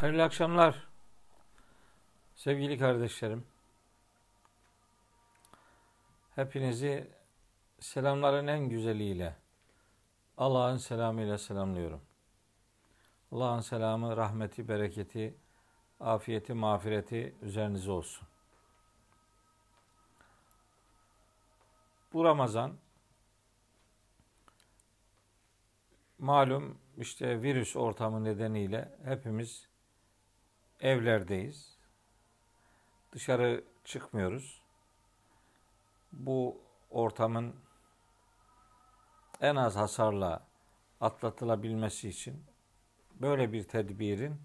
Hayırlı akşamlar sevgili kardeşlerim. Hepinizi selamların en güzeliyle Allah'ın selamıyla selamlıyorum. Allah'ın selamı, rahmeti, bereketi, afiyeti, mağfireti üzerinize olsun. Bu Ramazan malum işte virüs ortamı nedeniyle hepimiz evlerdeyiz. Dışarı çıkmıyoruz. Bu ortamın en az hasarla atlatılabilmesi için böyle bir tedbirin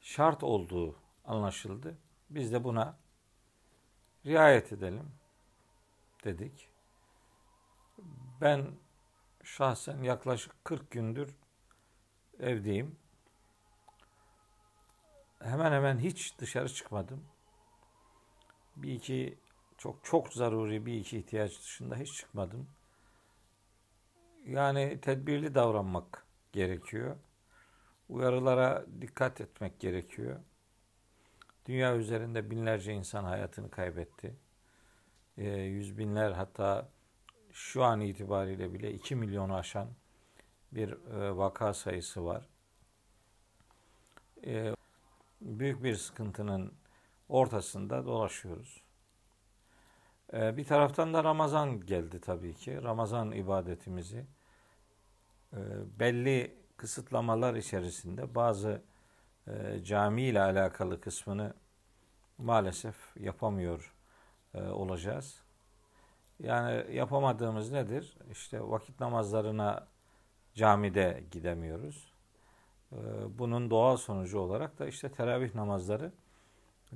şart olduğu anlaşıldı. Biz de buna riayet edelim dedik. Ben şahsen yaklaşık 40 gündür evdeyim hemen hemen hiç dışarı çıkmadım. Bir iki çok çok zaruri bir iki ihtiyaç dışında hiç çıkmadım. Yani tedbirli davranmak gerekiyor. Uyarılara dikkat etmek gerekiyor. Dünya üzerinde binlerce insan hayatını kaybetti. E, yüz binler hatta şu an itibariyle bile 2 milyonu aşan bir e, vaka sayısı var. E, büyük bir sıkıntının ortasında dolaşıyoruz. Ee, bir taraftan da Ramazan geldi tabii ki. Ramazan ibadetimizi e, belli kısıtlamalar içerisinde bazı e, cami ile alakalı kısmını maalesef yapamıyor e, olacağız. Yani yapamadığımız nedir? İşte vakit namazlarına camide gidemiyoruz. Ee, bunun doğal sonucu olarak da işte teravih namazları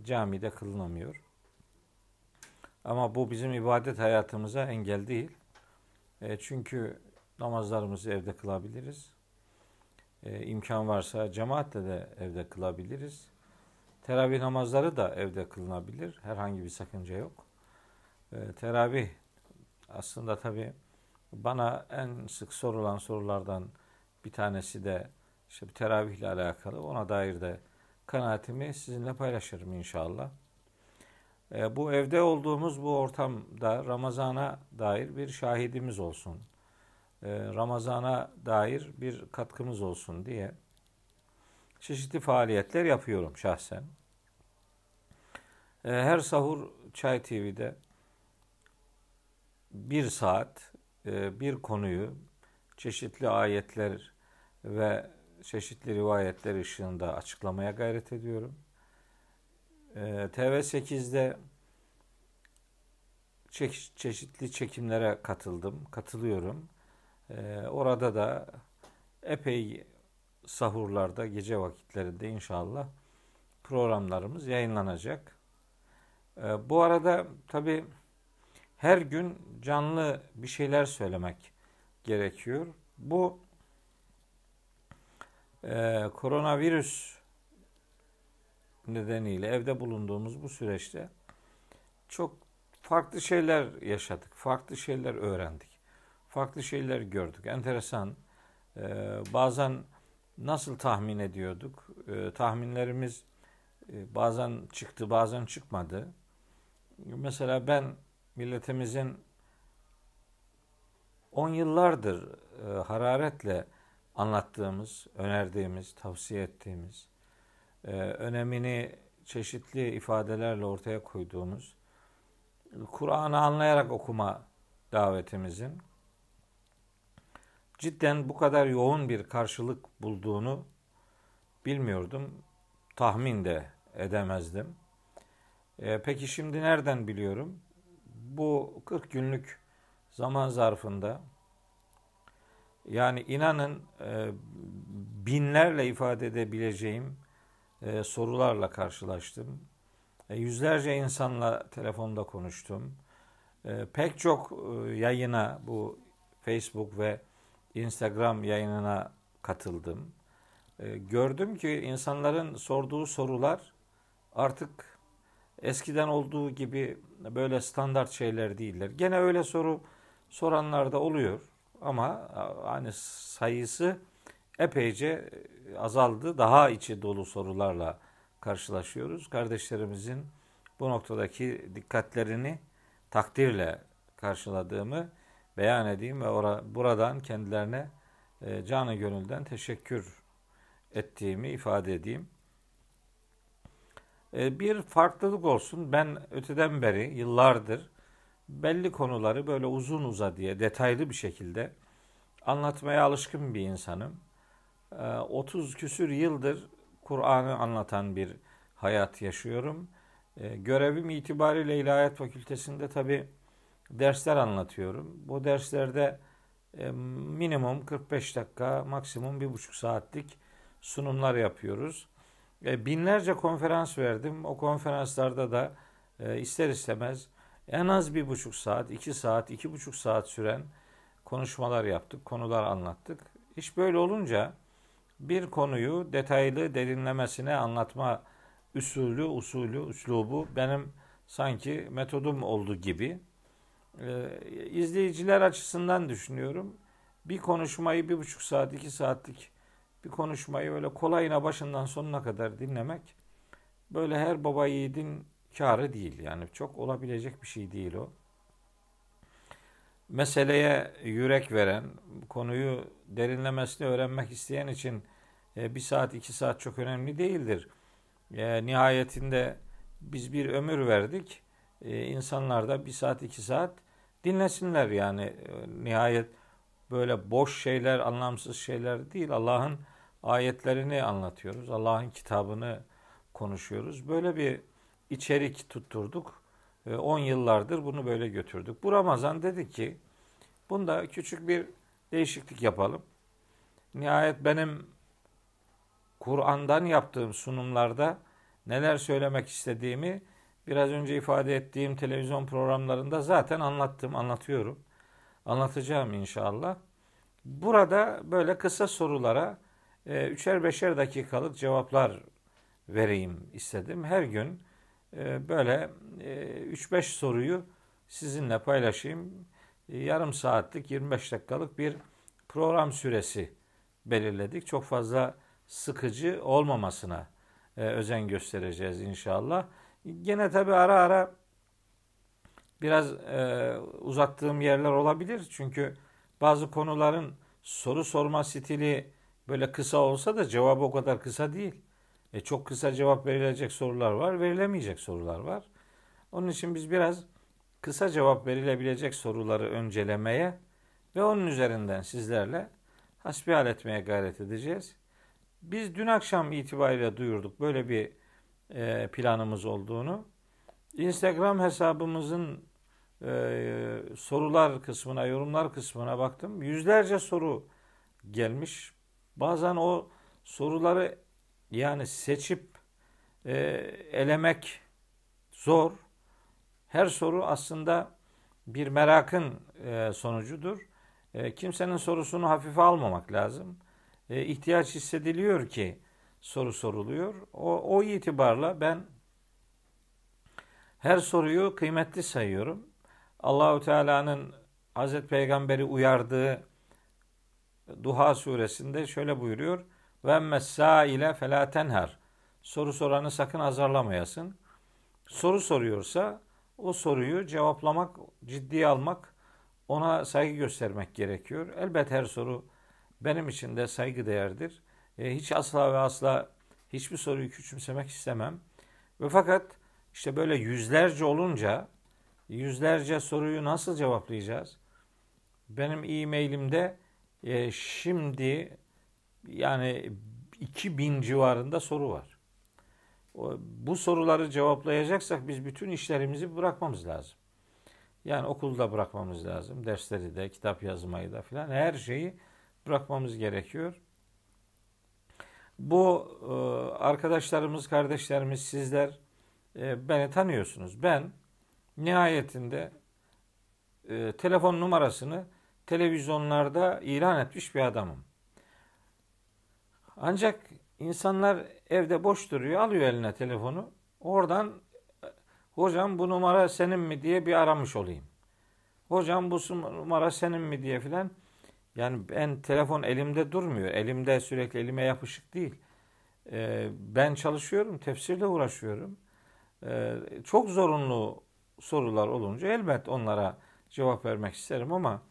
camide kılınamıyor. Ama bu bizim ibadet hayatımıza engel değil. E, çünkü namazlarımızı evde kılabiliriz. E, imkan varsa cemaatle de evde kılabiliriz. Teravih namazları da evde kılınabilir. Herhangi bir sakınca yok. E, teravih aslında tabi bana en sık sorulan sorulardan bir tanesi de işte bir teravihle alakalı ona dair de kanaatimi sizinle paylaşırım inşallah. E, bu evde olduğumuz bu ortamda Ramazan'a dair bir şahidimiz olsun. E, Ramazan'a dair bir katkımız olsun diye çeşitli faaliyetler yapıyorum şahsen. E, her sahur Çay TV'de bir saat e, bir konuyu çeşitli ayetler ve çeşitli rivayetler ışığında açıklamaya gayret ediyorum. Ee, TV8'de çe- çeşitli çekimlere katıldım, katılıyorum. Ee, orada da epey sahurlarda, gece vakitlerinde inşallah programlarımız yayınlanacak. Ee, bu arada tabi her gün canlı bir şeyler söylemek gerekiyor. Bu e, koronavirüs nedeniyle evde bulunduğumuz bu süreçte çok farklı şeyler yaşadık, farklı şeyler öğrendik, farklı şeyler gördük. Enteresan. E, bazen nasıl tahmin ediyorduk? E, tahminlerimiz e, bazen çıktı, bazen çıkmadı. Mesela ben milletimizin 10 yıllardır e, hararetle anlattığımız, önerdiğimiz, tavsiye ettiğimiz, e, önemini çeşitli ifadelerle ortaya koyduğumuz, Kur'an'ı anlayarak okuma davetimizin cidden bu kadar yoğun bir karşılık bulduğunu bilmiyordum. Tahmin de edemezdim. E, peki şimdi nereden biliyorum? Bu 40 günlük zaman zarfında yani inanın e, binlerle ifade edebileceğim e, sorularla karşılaştım. E, yüzlerce insanla telefonda konuştum. Pek çok yayına bu Facebook ve Instagram yayınına katıldım. Gördüm ki insanların sorduğu sorular artık eskiden olduğu gibi böyle standart şeyler değiller. Gene öyle soru soranlar da oluyor ama hani sayısı epeyce azaldı. Daha içi dolu sorularla karşılaşıyoruz. Kardeşlerimizin bu noktadaki dikkatlerini takdirle karşıladığımı beyan edeyim ve ora, buradan kendilerine e, canı gönülden teşekkür ettiğimi ifade edeyim. E, bir farklılık olsun. Ben öteden beri yıllardır belli konuları böyle uzun uza diye detaylı bir şekilde anlatmaya alışkın bir insanım. 30 e, küsür yıldır Kur'an'ı anlatan bir hayat yaşıyorum. E, görevim itibariyle İlahiyat Fakültesinde tabi dersler anlatıyorum. Bu derslerde e, minimum 45 dakika, maksimum bir buçuk saatlik sunumlar yapıyoruz. E, binlerce konferans verdim. O konferanslarda da e, ister istemez en az bir buçuk saat, iki saat, iki buçuk saat süren konuşmalar yaptık, konular anlattık. İş böyle olunca bir konuyu detaylı derinlemesine anlatma usulü, usulü, üslubu benim sanki metodum oldu gibi. Ee, izleyiciler açısından düşünüyorum. Bir konuşmayı bir buçuk saat, iki saatlik bir konuşmayı öyle kolayına başından sonuna kadar dinlemek böyle her baba yiğidin karı değil. Yani çok olabilecek bir şey değil o. Meseleye yürek veren, konuyu derinlemesine öğrenmek isteyen için e, bir saat, iki saat çok önemli değildir. E, nihayetinde biz bir ömür verdik. E, da bir saat, iki saat dinlesinler yani. Nihayet böyle boş şeyler, anlamsız şeyler değil. Allah'ın ayetlerini anlatıyoruz. Allah'ın kitabını konuşuyoruz. Böyle bir içerik tutturduk. 10 yıllardır bunu böyle götürdük. Bu Ramazan dedi ki bunda küçük bir değişiklik yapalım. Nihayet benim Kur'an'dan yaptığım sunumlarda neler söylemek istediğimi biraz önce ifade ettiğim televizyon programlarında zaten anlattım, anlatıyorum. Anlatacağım inşallah. Burada böyle kısa sorulara e, üçer beşer dakikalık cevaplar vereyim istedim. Her gün böyle e, 3-5 soruyu sizinle paylaşayım. E, yarım saatlik 25 dakikalık bir program süresi belirledik. Çok fazla sıkıcı olmamasına e, özen göstereceğiz inşallah. Gene tabi ara ara biraz e, uzattığım yerler olabilir. Çünkü bazı konuların soru sorma stili böyle kısa olsa da cevabı o kadar kısa değil. E, çok kısa cevap verilecek sorular var, verilemeyecek sorular var. Onun için biz biraz kısa cevap verilebilecek soruları öncelemeye ve onun üzerinden sizlerle hasbihal etmeye gayret edeceğiz. Biz dün akşam itibariyle duyurduk böyle bir e, planımız olduğunu. Instagram hesabımızın e, sorular kısmına, yorumlar kısmına baktım. Yüzlerce soru gelmiş. Bazen o soruları yani seçip e, elemek zor. Her soru aslında bir merakın e, sonucudur. E, kimsenin sorusunu hafife almamak lazım e, ihtiyaç hissediliyor ki soru soruluyor. O, o itibarla ben her soruyu kıymetli sayıyorum. Allahu Teala'nın Hazreti Peygamber'i uyardığı Duha suresinde şöyle buyuruyor. Ve ile fela tenher. Soru soranı sakın azarlamayasın. Soru soruyorsa o soruyu cevaplamak, ciddiye almak, ona saygı göstermek gerekiyor. Elbet her soru benim için de saygı değerdir. E, hiç asla ve asla hiçbir soruyu küçümsemek istemem. Ve fakat işte böyle yüzlerce olunca yüzlerce soruyu nasıl cevaplayacağız? Benim e-mailimde e, şimdi yani 2000 civarında soru var. Bu soruları cevaplayacaksak biz bütün işlerimizi bırakmamız lazım. Yani okulda bırakmamız lazım. Dersleri de, kitap yazmayı da filan her şeyi bırakmamız gerekiyor. Bu e, arkadaşlarımız, kardeşlerimiz, sizler e, beni tanıyorsunuz. Ben nihayetinde e, telefon numarasını televizyonlarda ilan etmiş bir adamım. Ancak insanlar evde boş duruyor, alıyor eline telefonu. Oradan hocam bu numara senin mi diye bir aramış olayım. Hocam bu numara senin mi diye filan Yani ben telefon elimde durmuyor. Elimde sürekli elime yapışık değil. Ee, ben çalışıyorum, tefsirle uğraşıyorum. Ee, çok zorunlu sorular olunca elbet onlara cevap vermek isterim ama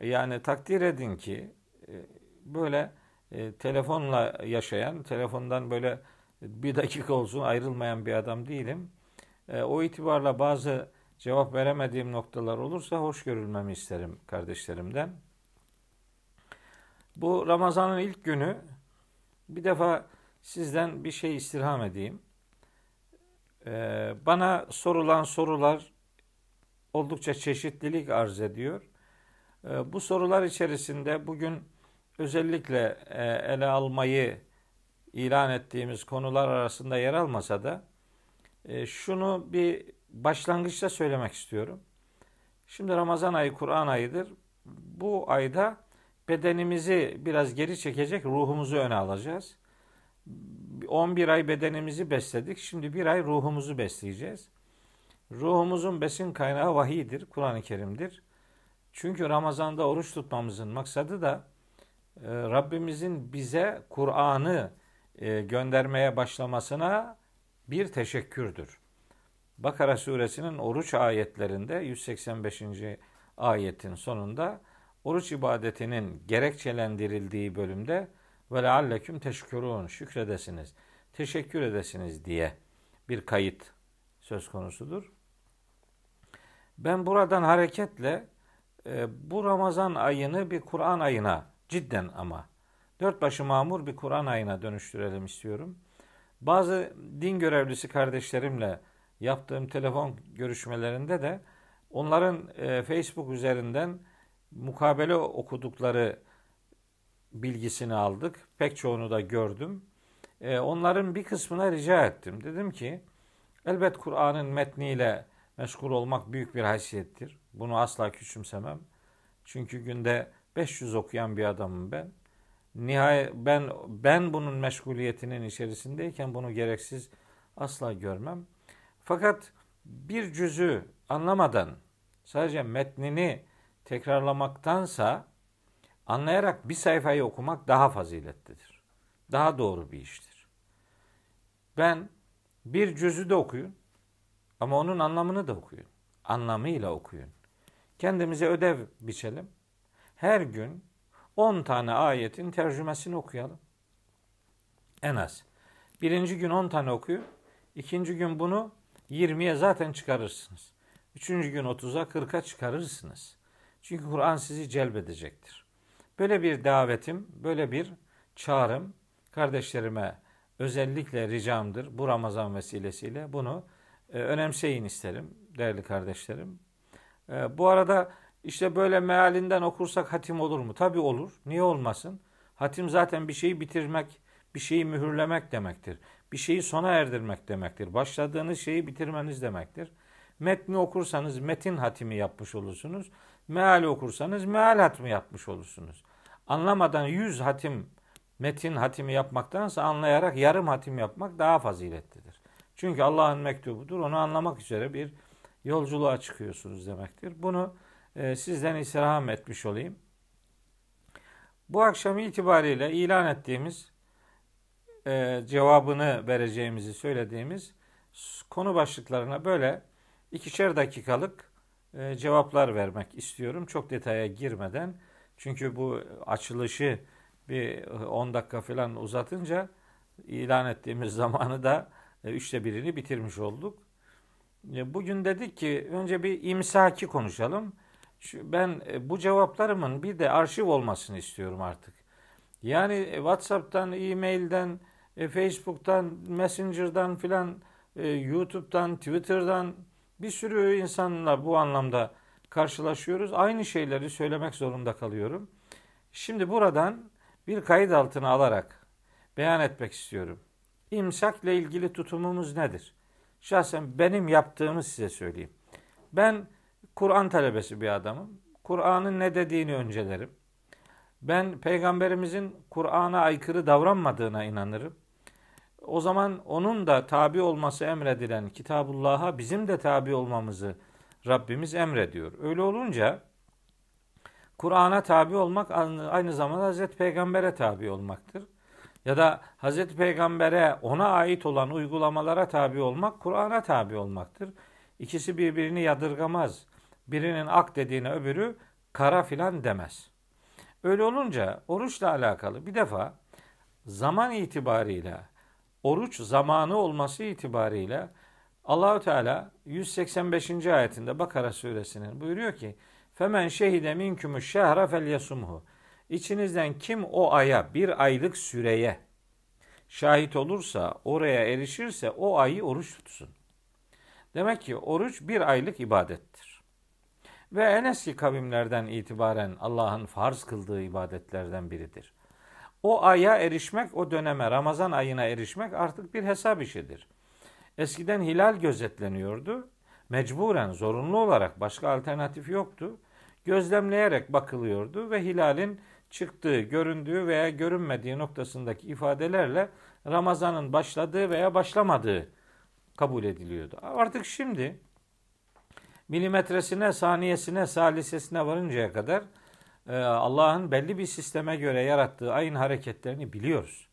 yani takdir edin ki e, böyle e, telefonla yaşayan, telefondan böyle bir dakika olsun ayrılmayan bir adam değilim. E, o itibarla bazı cevap veremediğim noktalar olursa hoş görülmemi isterim kardeşlerimden. Bu Ramazan'ın ilk günü bir defa sizden bir şey istirham edeyim. Ee, bana sorulan sorular oldukça çeşitlilik arz ediyor. Bu sorular içerisinde bugün özellikle e, ele almayı ilan ettiğimiz konular arasında yer almasa da e, şunu bir başlangıçta söylemek istiyorum. Şimdi Ramazan ayı Kur'an ayıdır. Bu ayda bedenimizi biraz geri çekecek, ruhumuzu öne alacağız. 11 ay bedenimizi besledik. Şimdi bir ay ruhumuzu besleyeceğiz. Ruhumuzun besin kaynağı vahiydir, Kur'an-ı Kerim'dir. Çünkü Ramazan'da oruç tutmamızın maksadı da Rabbimizin bize Kur'an'ı e, göndermeye başlamasına bir teşekkürdür. Bakara suresinin oruç ayetlerinde 185. ayetin sonunda oruç ibadetinin gerekçelendirildiği bölümde ve lealleküm teşkurun şükredesiniz, teşekkür edesiniz diye bir kayıt söz konusudur. Ben buradan hareketle e, bu Ramazan ayını bir Kur'an ayına cidden ama dört başı mamur bir Kur'an ayına dönüştürelim istiyorum. Bazı din görevlisi kardeşlerimle yaptığım telefon görüşmelerinde de onların e, Facebook üzerinden mukabele okudukları bilgisini aldık. Pek çoğunu da gördüm. E, onların bir kısmına rica ettim. Dedim ki elbet Kur'an'ın metniyle meşgul olmak büyük bir haysiyettir. Bunu asla küçümsemem. Çünkü günde 500 okuyan bir adamım ben. Nihayet ben ben bunun meşguliyetinin içerisindeyken bunu gereksiz asla görmem. Fakat bir cüzü anlamadan sadece metnini tekrarlamaktansa anlayarak bir sayfayı okumak daha faziletlidir. Daha doğru bir iştir. Ben bir cüzü de okuyun ama onun anlamını da okuyun. Anlamıyla okuyun. Kendimize ödev biçelim. Her gün 10 tane ayetin tercümesini okuyalım. En az. Birinci gün 10 tane okuyun. İkinci gün bunu 20'ye zaten çıkarırsınız. Üçüncü gün 30'a 40'a çıkarırsınız. Çünkü Kur'an sizi celbedecektir. Böyle bir davetim, böyle bir çağrım kardeşlerime özellikle ricamdır bu Ramazan vesilesiyle. Bunu e, önemseyin isterim değerli kardeşlerim. E, bu arada işte böyle mealinden okursak hatim olur mu? Tabi olur. Niye olmasın? Hatim zaten bir şeyi bitirmek, bir şeyi mühürlemek demektir. Bir şeyi sona erdirmek demektir. Başladığınız şeyi bitirmeniz demektir. Metni okursanız metin hatimi yapmış olursunuz. Meal okursanız meal hatimi yapmış olursunuz. Anlamadan yüz hatim, metin hatimi yapmaktansa anlayarak yarım hatim yapmak daha faziletlidir. Çünkü Allah'ın mektubudur. Onu anlamak üzere bir yolculuğa çıkıyorsunuz demektir. Bunu e, sizden istirham etmiş olayım. Bu akşam itibariyle ilan ettiğimiz e, cevabını vereceğimizi söylediğimiz konu başlıklarına böyle ikişer dakikalık e, cevaplar vermek istiyorum. Çok detaya girmeden. Çünkü bu açılışı bir 10 dakika falan uzatınca ilan ettiğimiz zamanı da e, üçte birini bitirmiş olduk. E, bugün dedik ki önce bir imsaki konuşalım. Ben e, bu cevaplarımın bir de arşiv olmasını istiyorum artık. Yani WhatsApp'tan, e-mail'den, Facebook'tan, Messenger'dan filan, YouTube'dan, Twitter'dan bir sürü insanla bu anlamda karşılaşıyoruz. Aynı şeyleri söylemek zorunda kalıyorum. Şimdi buradan bir kayıt altına alarak beyan etmek istiyorum. İmsakla ilgili tutumumuz nedir? Şahsen benim yaptığımı size söyleyeyim. Ben Kur'an talebesi bir adamım. Kur'an'ın ne dediğini öncelerim. Ben peygamberimizin Kur'an'a aykırı davranmadığına inanırım. O zaman onun da tabi olması emredilen Kitabullah'a bizim de tabi olmamızı Rabbimiz emrediyor. Öyle olunca Kur'an'a tabi olmak aynı zamanda Hazreti Peygamber'e tabi olmaktır. Ya da Hazreti Peygamber'e ona ait olan uygulamalara tabi olmak Kur'an'a tabi olmaktır. İkisi birbirini yadırgamaz. Birinin ak dediğine öbürü kara filan demez. Öyle olunca oruçla alakalı bir defa zaman itibariyle oruç zamanı olması itibariyle Allahü Teala 185. ayetinde Bakara suresinin buyuruyor ki Femen şehide minkümü şehre fel yasumhu. İçinizden kim o aya bir aylık süreye şahit olursa, oraya erişirse o ayı oruç tutsun. Demek ki oruç bir aylık ibadettir. Ve en eski kavimlerden itibaren Allah'ın farz kıldığı ibadetlerden biridir. O aya erişmek, o döneme Ramazan ayına erişmek artık bir hesap işidir. Eskiden hilal gözetleniyordu. Mecburen, zorunlu olarak başka alternatif yoktu. Gözlemleyerek bakılıyordu ve hilalin çıktığı, göründüğü veya görünmediği noktasındaki ifadelerle Ramazan'ın başladığı veya başlamadığı kabul ediliyordu. Artık şimdi milimetresine, saniyesine, salisesine varıncaya kadar e, Allah'ın belli bir sisteme göre yarattığı ayın hareketlerini biliyoruz.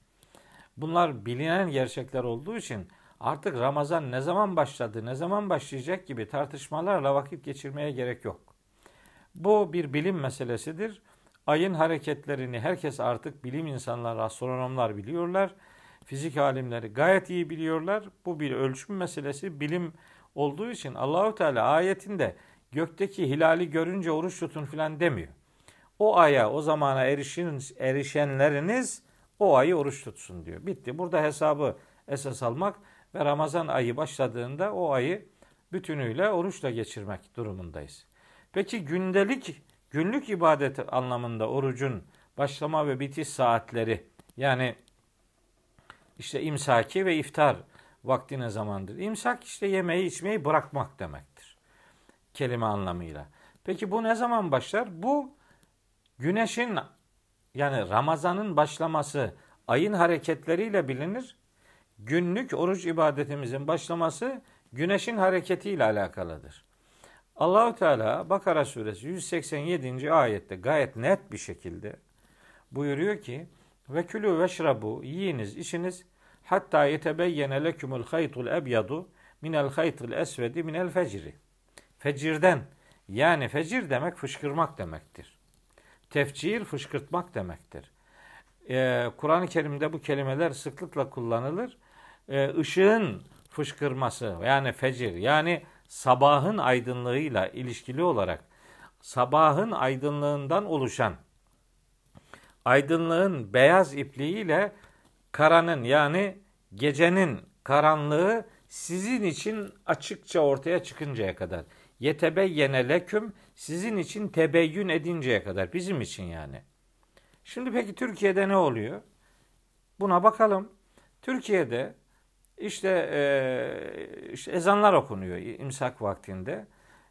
Bunlar bilinen gerçekler olduğu için artık Ramazan ne zaman başladı, ne zaman başlayacak gibi tartışmalarla vakit geçirmeye gerek yok. Bu bir bilim meselesidir. Ayın hareketlerini herkes artık bilim insanları, astronomlar biliyorlar. Fizik alimleri gayet iyi biliyorlar. Bu bir ölçüm meselesi, bilim olduğu için Allahu Teala ayetinde gökteki hilali görünce oruç tutun filan demiyor. O aya, o zamana erişin, erişenleriniz o ayı oruç tutsun diyor. Bitti. Burada hesabı esas almak ve Ramazan ayı başladığında o ayı bütünüyle oruçla geçirmek durumundayız. Peki gündelik, günlük ibadet anlamında orucun başlama ve bitiş saatleri yani işte imsaki ve iftar vakti ne zamandır? İmsak işte yemeği içmeyi bırakmak demektir. Kelime anlamıyla. Peki bu ne zaman başlar? Bu güneşin yani Ramazan'ın başlaması ayın hareketleriyle bilinir. Günlük oruç ibadetimizin başlaması güneşin hareketiyle alakalıdır. Allahu Teala Bakara suresi 187. ayette gayet net bir şekilde buyuruyor ki ve külü veşrabu yiyiniz içiniz hatta yetebeyyene lekumul haytul ebyadu minel haytul esvedi minel fecri. Fecirden yani fecir demek fışkırmak demektir. Tefcir fışkırtmak demektir. Ee, Kur'an-ı Kerim'de bu kelimeler sıklıkla kullanılır. Ee, ışığın fışkırması yani fecir yani sabahın aydınlığıyla ilişkili olarak sabahın aydınlığından oluşan aydınlığın beyaz ipliğiyle karanın yani gecenin karanlığı sizin için açıkça ortaya çıkıncaya kadar. Yetebeyyene leküm sizin için tebeyyün edinceye kadar. Bizim için yani. Şimdi peki Türkiye'de ne oluyor? Buna bakalım. Türkiye'de işte, e, işte ezanlar okunuyor imsak vaktinde.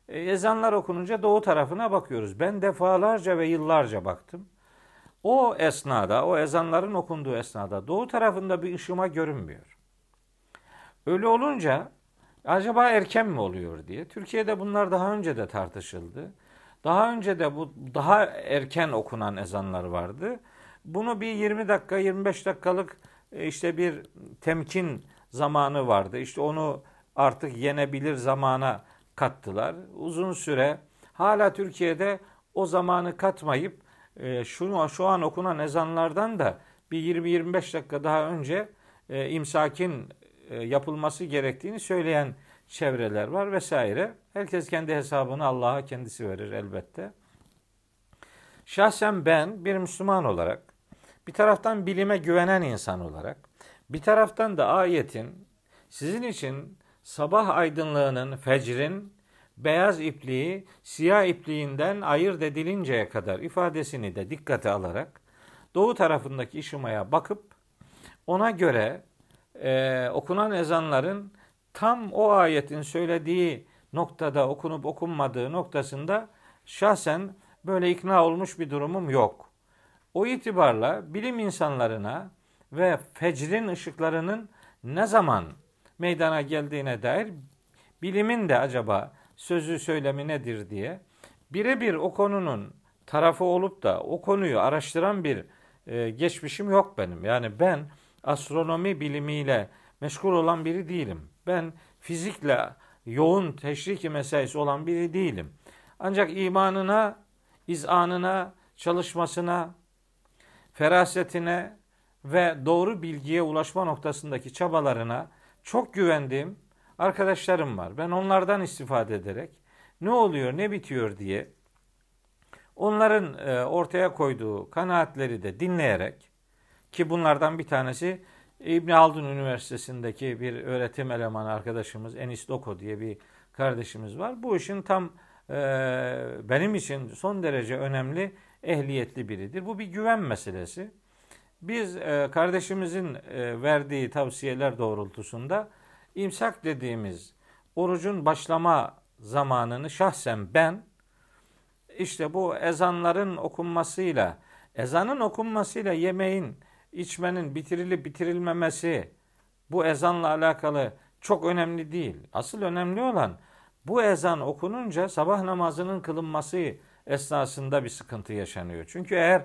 E, ezanlar okununca doğu tarafına bakıyoruz. Ben defalarca ve yıllarca baktım. O esnada, o ezanların okunduğu esnada doğu tarafında bir ışıma görünmüyor. Öyle olunca acaba erken mi oluyor diye. Türkiye'de bunlar daha önce de tartışıldı. Daha önce de bu daha erken okunan ezanlar vardı. Bunu bir 20 dakika, 25 dakikalık e, işte bir temkin zamanı vardı. İşte onu artık yenebilir zamana kattılar. Uzun süre hala Türkiye'de o zamanı katmayıp e, şu, şu an okunan ezanlardan da bir 20-25 dakika daha önce e, imsakin e, yapılması gerektiğini söyleyen çevreler var vesaire. Herkes kendi hesabını Allah'a kendisi verir elbette. Şahsen ben bir Müslüman olarak bir taraftan bilime güvenen insan olarak bir taraftan da ayetin sizin için sabah aydınlığının, fecrin beyaz ipliği siyah ipliğinden ayırt edilinceye kadar ifadesini de dikkate alarak doğu tarafındaki işimaya bakıp ona göre e, okunan ezanların tam o ayetin söylediği noktada okunup okunmadığı noktasında şahsen böyle ikna olmuş bir durumum yok. O itibarla bilim insanlarına ve fecrin ışıklarının ne zaman meydana geldiğine dair bilimin de acaba sözü söylemi nedir diye birebir o konunun tarafı olup da o konuyu araştıran bir e, geçmişim yok benim. Yani ben astronomi bilimiyle meşgul olan biri değilim. Ben fizikle yoğun teşriki mesaisi olan biri değilim. Ancak imanına, izanına, çalışmasına, ferasetine ve doğru bilgiye ulaşma noktasındaki çabalarına çok güvendiğim arkadaşlarım var. Ben onlardan istifade ederek ne oluyor, ne bitiyor diye onların e, ortaya koyduğu kanaatleri de dinleyerek ki bunlardan bir tanesi İbn Haldun Üniversitesi'ndeki bir öğretim elemanı arkadaşımız Enis Doko diye bir kardeşimiz var. Bu işin tam e, benim için son derece önemli ehliyetli biridir. Bu bir güven meselesi. Biz e, kardeşimizin e, verdiği tavsiyeler doğrultusunda imsak dediğimiz orucun başlama zamanını şahsen ben işte bu ezanların okunmasıyla ezanın okunmasıyla yemeğin içmenin bitirilip bitirilmemesi bu ezanla alakalı çok önemli değil. Asıl önemli olan bu ezan okununca sabah namazının kılınması esnasında bir sıkıntı yaşanıyor. Çünkü eğer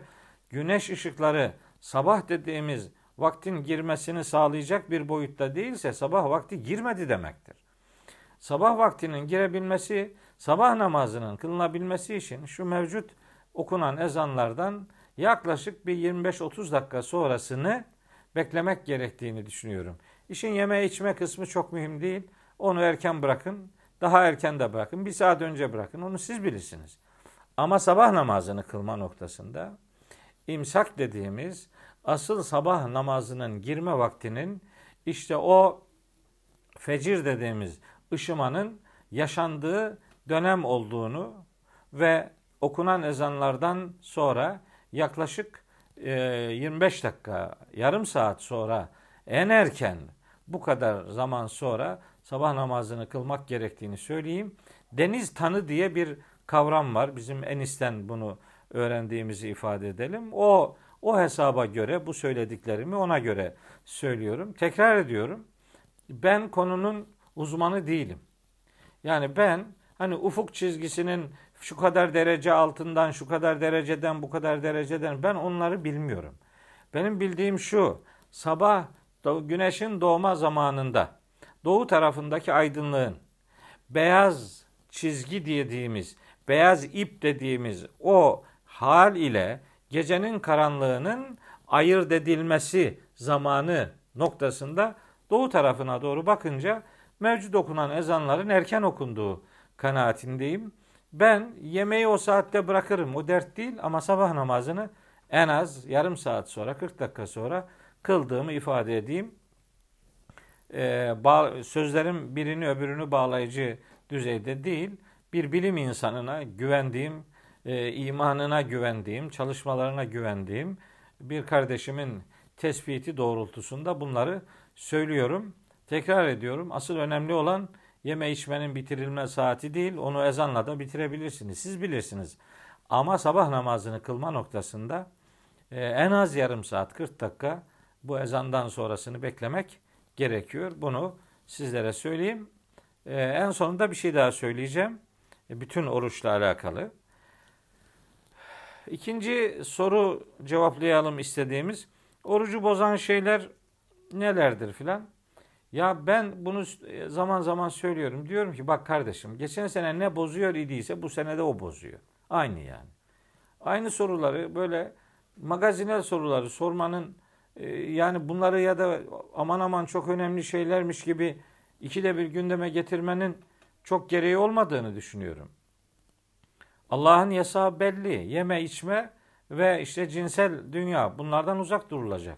güneş ışıkları sabah dediğimiz vaktin girmesini sağlayacak bir boyutta değilse sabah vakti girmedi demektir. Sabah vaktinin girebilmesi, sabah namazının kılınabilmesi için şu mevcut okunan ezanlardan yaklaşık bir 25-30 dakika sonrasını beklemek gerektiğini düşünüyorum. İşin yeme içme kısmı çok mühim değil. Onu erken bırakın. Daha erken de bırakın. Bir saat önce bırakın. Onu siz bilirsiniz. Ama sabah namazını kılma noktasında imsak dediğimiz asıl sabah namazının girme vaktinin işte o fecir dediğimiz ışımanın yaşandığı dönem olduğunu ve okunan ezanlardan sonra yaklaşık 25 dakika, yarım saat sonra en erken bu kadar zaman sonra sabah namazını kılmak gerektiğini söyleyeyim. Deniz tanı diye bir kavram var. Bizim Enis'ten bunu öğrendiğimizi ifade edelim. O o hesaba göre bu söylediklerimi ona göre söylüyorum. Tekrar ediyorum. Ben konunun uzmanı değilim. Yani ben hani ufuk çizgisinin şu kadar derece altından, şu kadar dereceden, bu kadar dereceden ben onları bilmiyorum. Benim bildiğim şu. Sabah güneşin doğma zamanında doğu tarafındaki aydınlığın beyaz çizgi dediğimiz, beyaz ip dediğimiz o hal ile gecenin karanlığının ayırt edilmesi zamanı noktasında doğu tarafına doğru bakınca mevcut okunan ezanların erken okunduğu kanaatindeyim. Ben yemeği o saatte bırakırım. O dert değil ama sabah namazını en az yarım saat sonra 40 dakika sonra kıldığımı ifade edeyim. Ee, sözlerim birini öbürünü bağlayıcı düzeyde değil. Bir bilim insanına güvendiğim, e, imanına güvendiğim, çalışmalarına güvendiğim bir kardeşimin tespiti doğrultusunda bunları söylüyorum. Tekrar ediyorum. Asıl önemli olan Yeme içmenin bitirilme saati değil, onu ezanla da bitirebilirsiniz. Siz bilirsiniz. Ama sabah namazını kılma noktasında e, en az yarım saat, 40 dakika bu ezandan sonrasını beklemek gerekiyor. Bunu sizlere söyleyeyim. E, en sonunda bir şey daha söyleyeceğim. E, bütün oruçla alakalı. İkinci soru cevaplayalım istediğimiz. Orucu bozan şeyler nelerdir filan? Ya ben bunu zaman zaman söylüyorum. Diyorum ki bak kardeşim geçen sene ne bozuyor idiyse bu sene de o bozuyor. Aynı yani. Aynı soruları böyle magazinel soruları sormanın e, yani bunları ya da aman aman çok önemli şeylermiş gibi ikide bir gündeme getirmenin çok gereği olmadığını düşünüyorum. Allah'ın yasağı belli. Yeme içme ve işte cinsel dünya bunlardan uzak durulacak.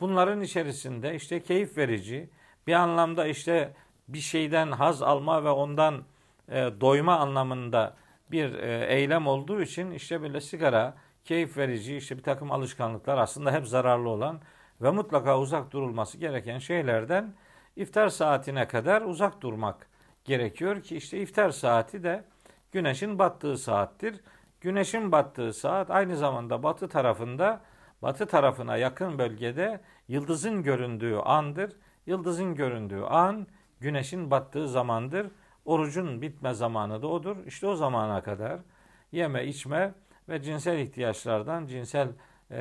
Bunların içerisinde işte keyif verici, bir anlamda işte bir şeyden haz alma ve ondan e, doyma anlamında bir e, eylem olduğu için işte böyle sigara, keyif verici işte bir takım alışkanlıklar aslında hep zararlı olan ve mutlaka uzak durulması gereken şeylerden iftar saatine kadar uzak durmak gerekiyor ki işte iftar saati de güneşin battığı saattir. Güneşin battığı saat aynı zamanda batı tarafında batı tarafına yakın bölgede yıldızın göründüğü andır. Yıldızın göründüğü an güneşin battığı zamandır. Orucun bitme zamanı da odur. İşte o zamana kadar yeme içme ve cinsel ihtiyaçlardan, cinsel e,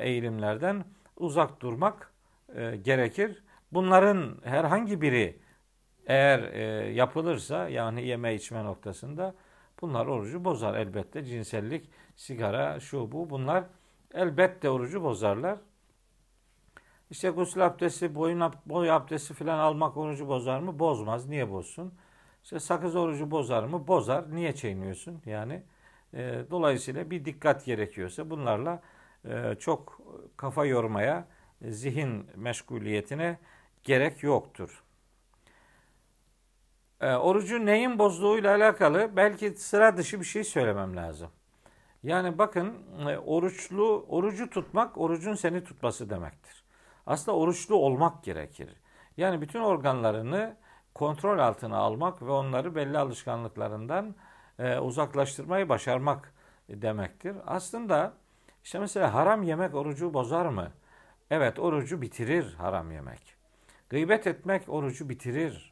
eğilimlerden uzak durmak e, gerekir. Bunların herhangi biri eğer e, yapılırsa yani yeme içme noktasında bunlar orucu bozar elbette. Cinsellik, sigara, şu bu bunlar elbette orucu bozarlar. İşte gusül abdesti, boyun boy abdesti falan almak orucu bozar mı? Bozmaz. Niye bozsun? İşte sakız orucu bozar mı? Bozar. Niye çiğniyorsun? Yani e, dolayısıyla bir dikkat gerekiyorsa bunlarla e, çok kafa yormaya, zihin meşguliyetine gerek yoktur. E, orucu neyin bozduğuyla alakalı belki sıra dışı bir şey söylemem lazım. Yani bakın e, oruçlu orucu tutmak orucun seni tutması demektir. Aslında oruçlu olmak gerekir. Yani bütün organlarını kontrol altına almak ve onları belli alışkanlıklarından e, uzaklaştırmayı başarmak demektir. Aslında işte mesela haram yemek orucu bozar mı? Evet orucu bitirir haram yemek. Gıybet etmek orucu bitirir.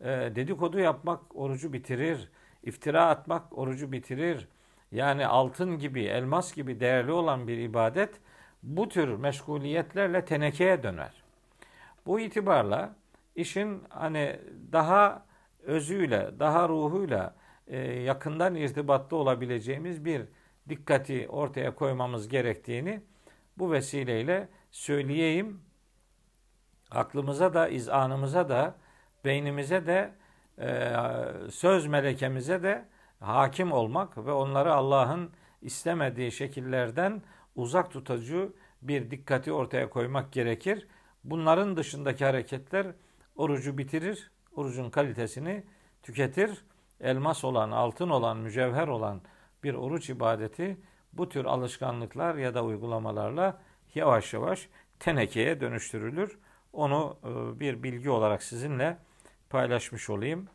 E, dedikodu yapmak orucu bitirir. İftira atmak orucu bitirir. Yani altın gibi, elmas gibi değerli olan bir ibadet bu tür meşguliyetlerle tenekeye döner. Bu itibarla işin hani daha özüyle, daha ruhuyla e, yakından irtibatlı olabileceğimiz bir dikkati ortaya koymamız gerektiğini bu vesileyle söyleyeyim. Aklımıza da, izanımıza da, beynimize de, e, söz melekemize de hakim olmak ve onları Allah'ın istemediği şekillerden uzak tutucu bir dikkati ortaya koymak gerekir. Bunların dışındaki hareketler orucu bitirir, orucun kalitesini tüketir. Elmas olan, altın olan, mücevher olan bir oruç ibadeti bu tür alışkanlıklar ya da uygulamalarla yavaş yavaş tenekeye dönüştürülür. Onu e, bir bilgi olarak sizinle paylaşmış olayım.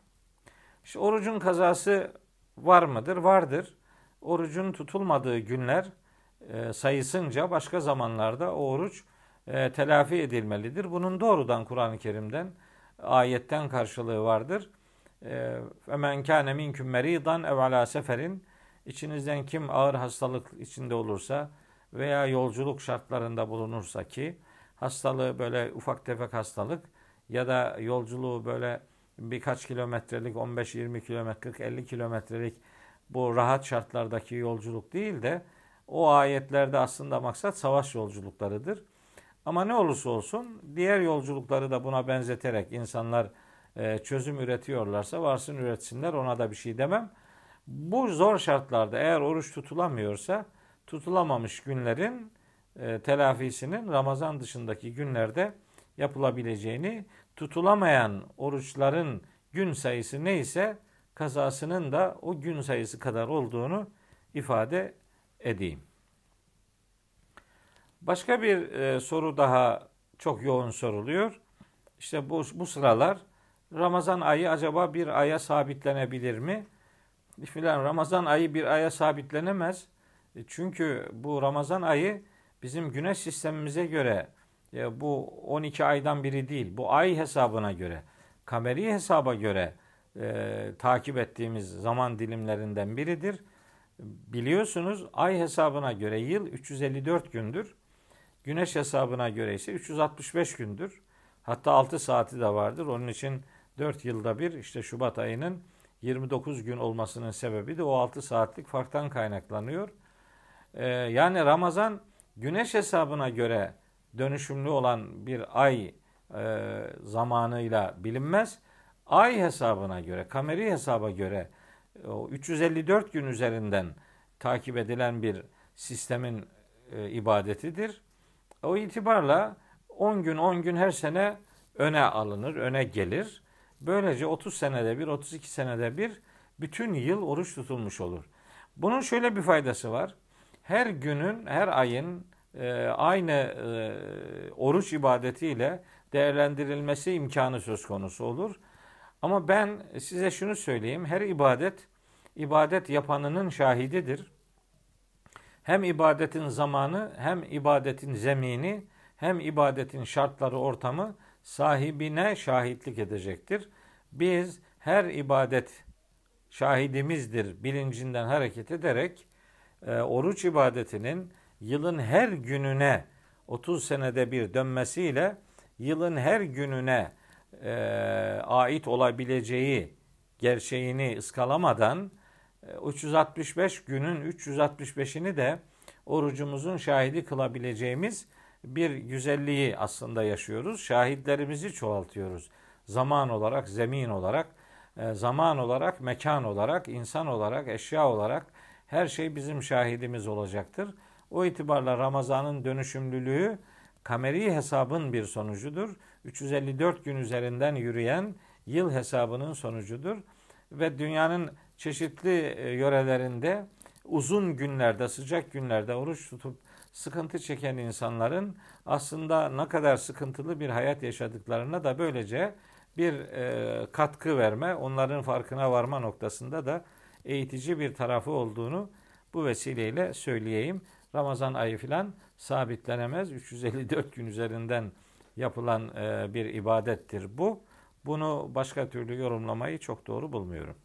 İşte orucun kazası var mıdır? Vardır. Orucun tutulmadığı günler e, sayısınca başka zamanlarda o oruç e, telafi edilmelidir. Bunun doğrudan Kur'an-ı Kerim'den ayetten karşılığı vardır. Femen kâne minküm meridan ev ala seferin içinizden kim ağır hastalık içinde olursa veya yolculuk şartlarında bulunursa ki hastalığı böyle ufak tefek hastalık ya da yolculuğu böyle birkaç kilometrelik 15-20 kilometrelik 50 kilometrelik bu rahat şartlardaki yolculuk değil de o ayetlerde aslında maksat savaş yolculuklarıdır. Ama ne olursa olsun diğer yolculukları da buna benzeterek insanlar e, çözüm üretiyorlarsa varsın üretsinler ona da bir şey demem. Bu zor şartlarda eğer oruç tutulamıyorsa tutulamamış günlerin e, telafisinin Ramazan dışındaki günlerde yapılabileceğini, tutulamayan oruçların gün sayısı neyse kazasının da o gün sayısı kadar olduğunu ifade edeyim. Başka bir e, soru daha çok yoğun soruluyor. İşte bu, bu sıralar Ramazan ayı acaba bir aya sabitlenebilir mi? Filan Ramazan ayı bir aya sabitlenemez. E, çünkü bu Ramazan ayı bizim güneş sistemimize göre e, bu 12 aydan biri değil. Bu ay hesabına göre, kameri hesaba göre e, takip ettiğimiz zaman dilimlerinden biridir. Biliyorsunuz ay hesabına göre yıl 354 gündür. Güneş hesabına göre ise 365 gündür. Hatta 6 saati de vardır. Onun için 4 yılda bir işte Şubat ayının 29 gün olmasının sebebi de o 6 saatlik farktan kaynaklanıyor. Ee, yani Ramazan güneş hesabına göre dönüşümlü olan bir ay e, zamanıyla bilinmez. Ay hesabına göre, kameri hesaba göre o 354 gün üzerinden takip edilen bir sistemin e, ibadetidir. O itibarla 10 gün 10 gün her sene öne alınır, öne gelir. Böylece 30 senede bir, 32 senede bir bütün yıl oruç tutulmuş olur. Bunun şöyle bir faydası var. Her günün, her ayın e, aynı e, oruç ibadetiyle değerlendirilmesi imkanı söz konusu olur. Ama ben size şunu söyleyeyim. Her ibadet, ibadet yapanının şahididir. Hem ibadetin zamanı, hem ibadetin zemini, hem ibadetin şartları, ortamı sahibine şahitlik edecektir. Biz her ibadet şahidimizdir bilincinden hareket ederek e, oruç ibadetinin yılın her gününe 30 senede bir dönmesiyle yılın her gününe e, ait olabileceği gerçeğini ıskalamadan 365 günün 365'ini de orucumuzun şahidi kılabileceğimiz bir güzelliği aslında yaşıyoruz. Şahitlerimizi çoğaltıyoruz. Zaman olarak, zemin olarak, e, zaman olarak, mekan olarak, insan olarak, eşya olarak her şey bizim şahidimiz olacaktır. O itibarla Ramazan'ın dönüşümlülüğü kameri hesabın bir sonucudur. 354 gün üzerinden yürüyen yıl hesabının sonucudur ve dünyanın çeşitli e, yörelerinde uzun günlerde, sıcak günlerde oruç tutup sıkıntı çeken insanların aslında ne kadar sıkıntılı bir hayat yaşadıklarına da böylece bir e, katkı verme, onların farkına varma noktasında da eğitici bir tarafı olduğunu bu vesileyle söyleyeyim. Ramazan ayı filan sabitlenemez. 354 gün üzerinden yapılan e, bir ibadettir bu. Bunu başka türlü yorumlamayı çok doğru bulmuyorum.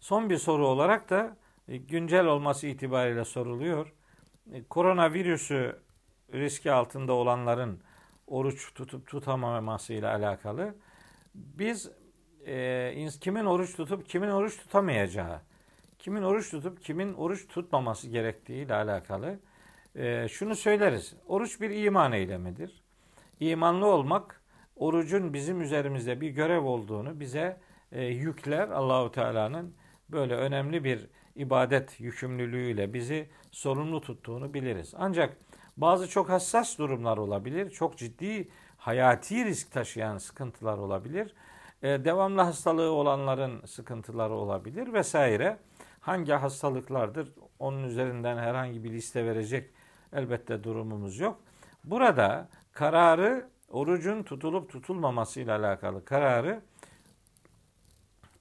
Son bir soru olarak da e, güncel olması itibariyle soruluyor. E, koronavirüsü riski altında olanların oruç tutup tutamaması ile alakalı biz e, kimin oruç tutup kimin oruç tutamayacağı, kimin oruç tutup kimin oruç tutmaması gerektiği ile alakalı e, şunu söyleriz. Oruç bir iman eylemidir. İmanlı olmak orucun bizim üzerimizde bir görev olduğunu bize e, yükler Allahu Teala'nın böyle önemli bir ibadet yükümlülüğüyle bizi sorumlu tuttuğunu biliriz. Ancak bazı çok hassas durumlar olabilir. Çok ciddi hayati risk taşıyan sıkıntılar olabilir. Ee, devamlı hastalığı olanların sıkıntıları olabilir vesaire. Hangi hastalıklardır? Onun üzerinden herhangi bir liste verecek elbette durumumuz yok. Burada kararı orucun tutulup tutulmaması ile alakalı kararı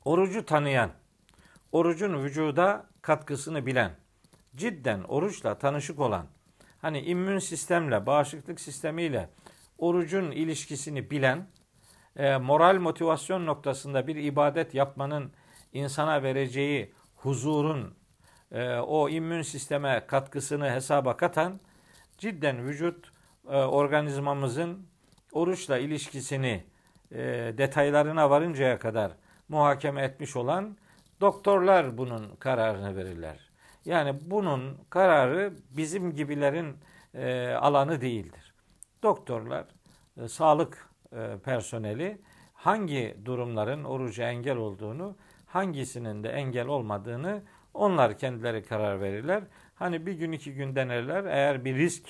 orucu tanıyan, orucun vücuda katkısını bilen, cidden oruçla tanışık olan, hani immün sistemle, bağışıklık sistemiyle orucun ilişkisini bilen, e, moral motivasyon noktasında bir ibadet yapmanın insana vereceği huzurun e, o immün sisteme katkısını hesaba katan, cidden vücut e, organizmamızın oruçla ilişkisini e, detaylarına varıncaya kadar muhakeme etmiş olan doktorlar bunun kararını verirler. Yani bunun kararı bizim gibilerin e, alanı değildir. Doktorlar, e, sağlık e, personeli hangi durumların oruca engel olduğunu, hangisinin de engel olmadığını onlar kendileri karar verirler. Hani bir gün iki gün denerler. Eğer bir risk,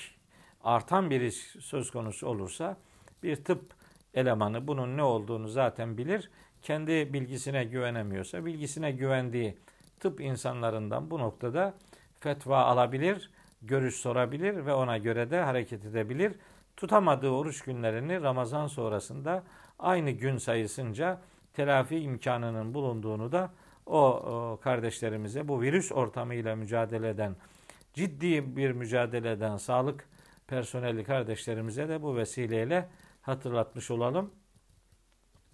artan bir risk söz konusu olursa bir tıp elemanı bunun ne olduğunu zaten bilir. Kendi bilgisine güvenemiyorsa bilgisine güvendiği tıp insanlarından bu noktada fetva alabilir, görüş sorabilir ve ona göre de hareket edebilir. Tutamadığı oruç günlerini Ramazan sonrasında aynı gün sayısınca telafi imkanının bulunduğunu da o, kardeşlerimize bu virüs ortamıyla mücadele eden ciddi bir mücadele eden sağlık personeli kardeşlerimize de bu vesileyle hatırlatmış olalım.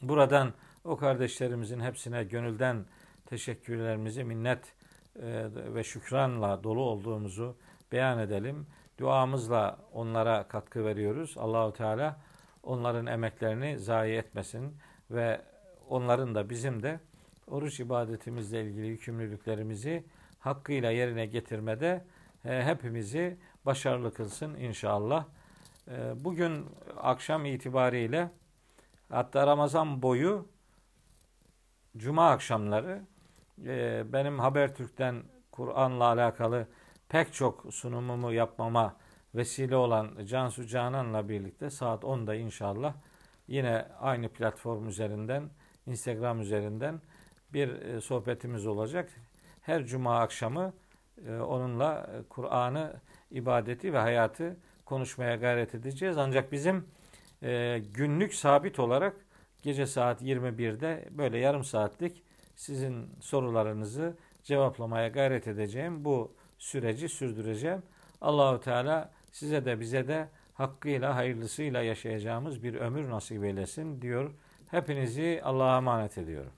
Buradan o kardeşlerimizin hepsine gönülden teşekkürlerimizi minnet e, ve şükranla dolu olduğumuzu beyan edelim. Duamızla onlara katkı veriyoruz. Allahu Teala onların emeklerini zayi etmesin ve onların da bizim de oruç ibadetimizle ilgili yükümlülüklerimizi hakkıyla yerine getirmede e, hepimizi başarılı kılsın inşallah. E, bugün akşam itibariyle hatta Ramazan boyu Cuma akşamları e, benim Habertürk'ten Kur'an'la alakalı pek çok sunumumu yapmama vesile olan Cansu Canan'la birlikte saat 10'da inşallah yine aynı platform üzerinden, Instagram üzerinden bir e, sohbetimiz olacak. Her cuma akşamı e, onunla Kur'an'ı, ibadeti ve hayatı konuşmaya gayret edeceğiz. Ancak bizim günlük sabit olarak gece saat 21'de böyle yarım saatlik sizin sorularınızı cevaplamaya gayret edeceğim. Bu süreci sürdüreceğim. Allahu Teala size de bize de hakkıyla hayırlısıyla yaşayacağımız bir ömür nasip eylesin diyor. Hepinizi Allah'a emanet ediyorum.